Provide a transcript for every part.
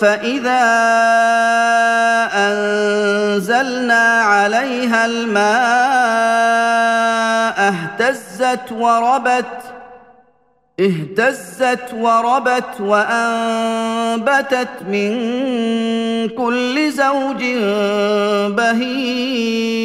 فإذا أنزلنا عليها الماء اهتزت وربت اهتزت وربت وأنبتت من كل زوج بهيج.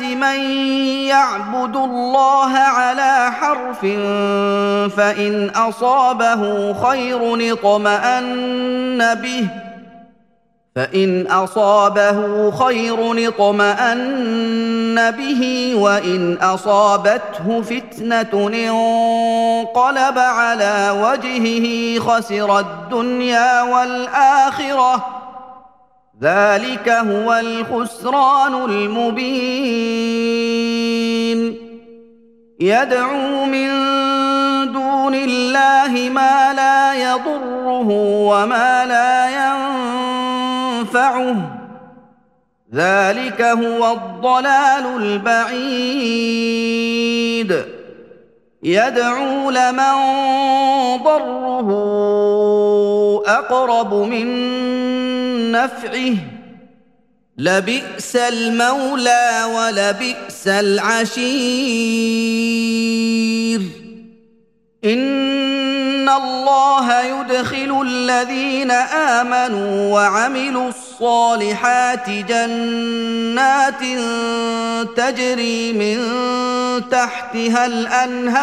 من يعبد الله على حرف فإن أصابه خير اطمأن به فإن أصابه خير اطمأن به وإن أصابته فتنة انقلب على وجهه خسر الدنيا والآخرة ذلك هو الخسران المبين. يدعو من دون الله ما لا يضره وما لا ينفعه. ذلك هو الضلال البعيد. يدعو لمن ضره أقرب من نفعه. لبئس المولى ولبئس العشير. إن الله يدخل الذين آمنوا وعملوا الصالحات جنات تجري من تحتها الأنهار.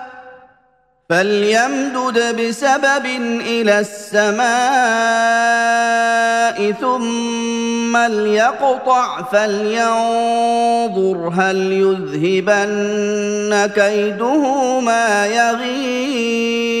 فليمدد بسبب إلى السماء ثم ليقطع فلينظر هل يذهبن كيده ما يغيظ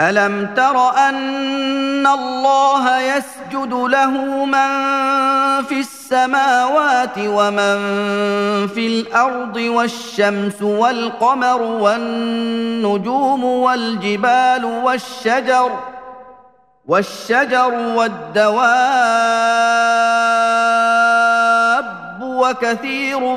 ألم تر أن الله يسجد له من في السماوات ومن في الأرض والشمس والقمر والنجوم والجبال والشجر والشجر والدواب وكثير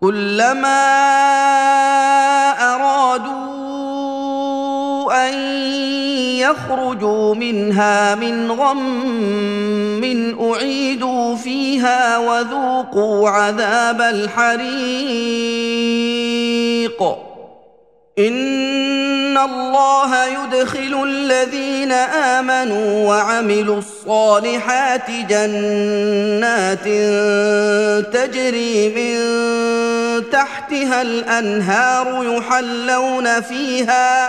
كلما أرادوا أن يخرجوا منها من غم أعيدوا فيها وذوقوا عذاب الحريق. ان الله يدخل الذين امنوا وعملوا الصالحات جنات تجري من تحتها الانهار يحلون فيها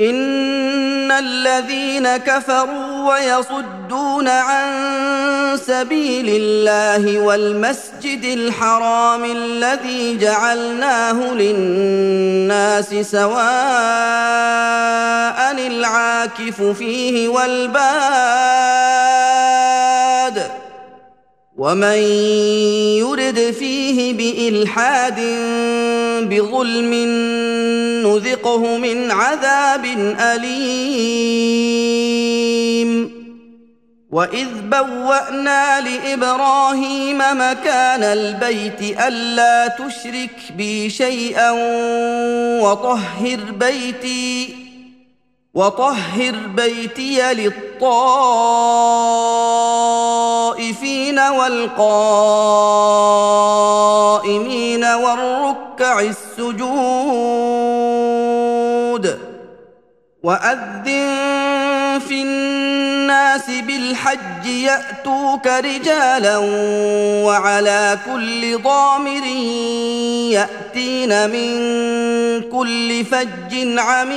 ان الذين كفروا ويصدون عن سبيل الله والمسجد الحرام الذي جعلناه للناس سواء العاكف فيه والباد ومن يرد فيه بالحاد بظلم نذقه من عذاب أليم. وإذ بوأنا لإبراهيم مكان البيت ألا تشرك بي شيئا وطهر بيتي وطهر بيتي للطائفين والقائمين والركع السجود. وأذن في الناس بالحج يأتوك رجالا وعلى كل ضامر يأتين من كل فج عميق.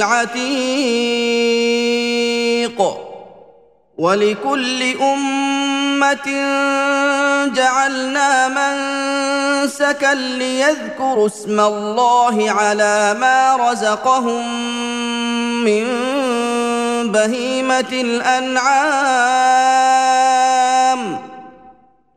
العتيق ولكل أمة جعلنا منسكا ليذكروا اسم الله على ما رزقهم من بهيمة الأنعام.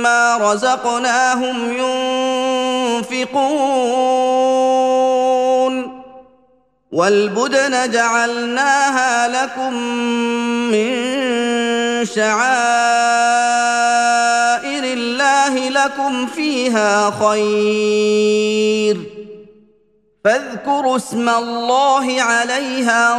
ومما رزقناهم ينفقون والبدن جعلناها لكم من شعائر الله لكم فيها خير فاذكروا اسم الله عليها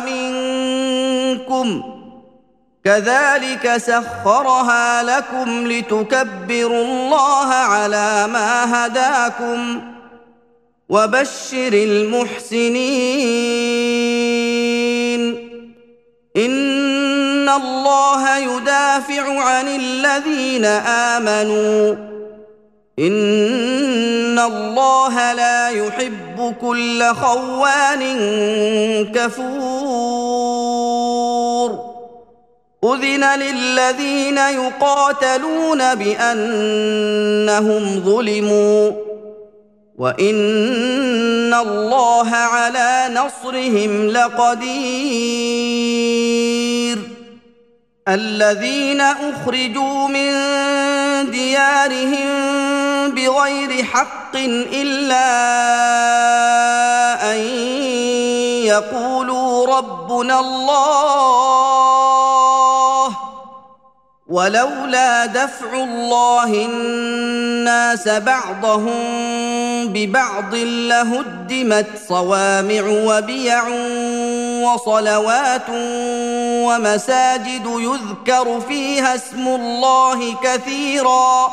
منكم كذلك سخرها لكم لتكبروا الله على ما هداكم وبشر المحسنين. إن الله يدافع عن الذين آمنوا ان الله لا يحب كل خوان كفور اذن للذين يقاتلون بانهم ظلموا وان الله على نصرهم لقدير الذين اخرجوا من ديارهم بغير حق إلا أن يقولوا ربنا الله ولولا دفع الله الناس بعضهم ببعض لهدمت صوامع وبيع وصلوات ومساجد يذكر فيها اسم الله كثيرا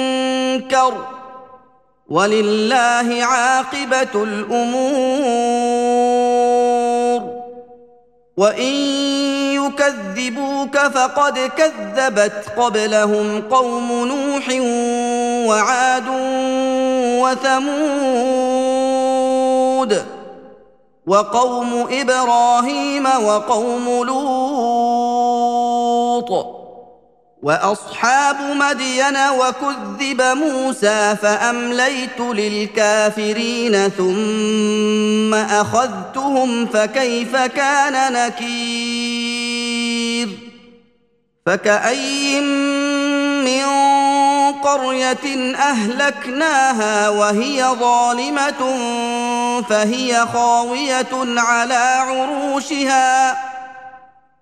ولله عاقبة الأمور. وإن يكذبوك فقد كذبت قبلهم قوم نوح وعاد وثمود وقوم إبراهيم وقوم لوط. وأصحاب مدين وكذب موسى فأمليت للكافرين ثم أخذتهم فكيف كان نكير؟ فكأين من قرية أهلكناها وهي ظالمة فهي خاوية على عروشها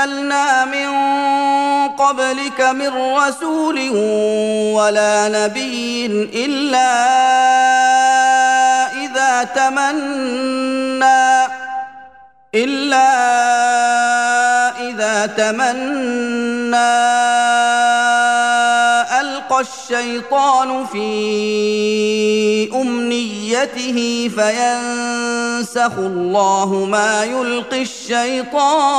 ارسلنا من قبلك من رسول ولا نبي إلا إذا تمنى إلا إذا تمنى. الشيطان في أمنيته فينسخ الله ما يلقي الشيطان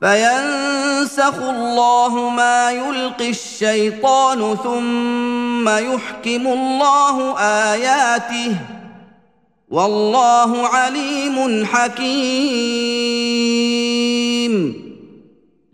فينسخ الله ما يلقي الشيطان ثم يحكم الله آياته والله عليم حكيم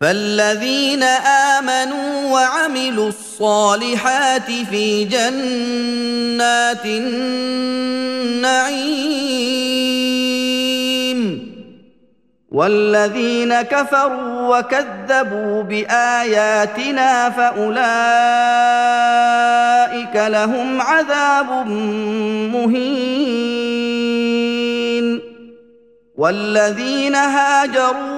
فالذين امنوا وعملوا الصالحات في جنات النعيم والذين كفروا وكذبوا باياتنا فاولئك لهم عذاب مهين والذين هاجروا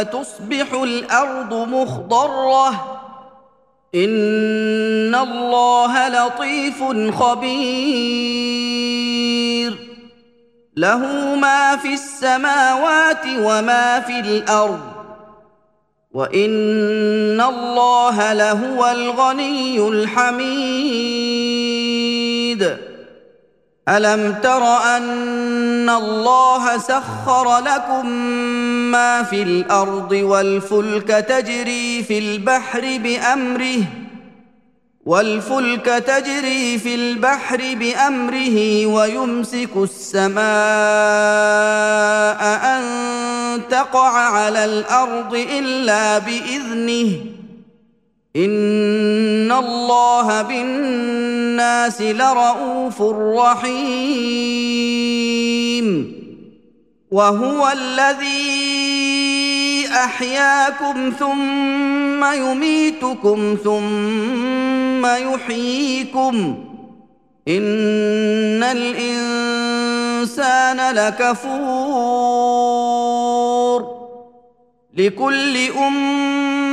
فتصبح الأرض مخضرة. إن الله لطيف خبير. له ما في السماوات وما في الأرض. وإن الله لهو الغني الحميد. ألم تر أن الله سخر لكم ما في الأرض والفلك تجري في البحر بأمره والفلك تجري في البحر بأمره ويمسك السماء أن تقع على الأرض إلا بإذنه ان الله بالناس لرءوف رحيم. وهو الذي احياكم ثم يميتكم ثم يحييكم. ان الانسان لكفور. لكل امه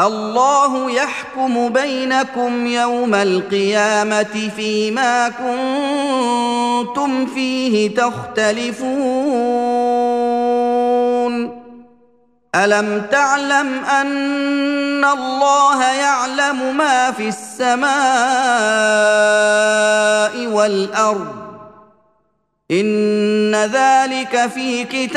الله يحكم بينكم يوم القيامة فيما كنتم فيه تختلفون. ألم تعلم أن الله يعلم ما في السماء والأرض؟ إن ذلك في كتاب.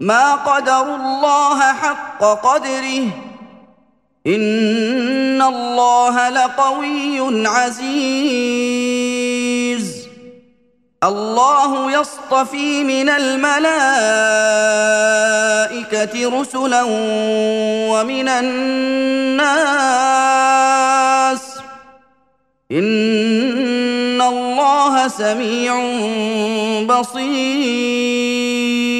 ما قدروا الله حق قدره. إن الله لقوي عزيز. الله يصطفي من الملائكة رسلا ومن الناس. إن الله سميع بصير.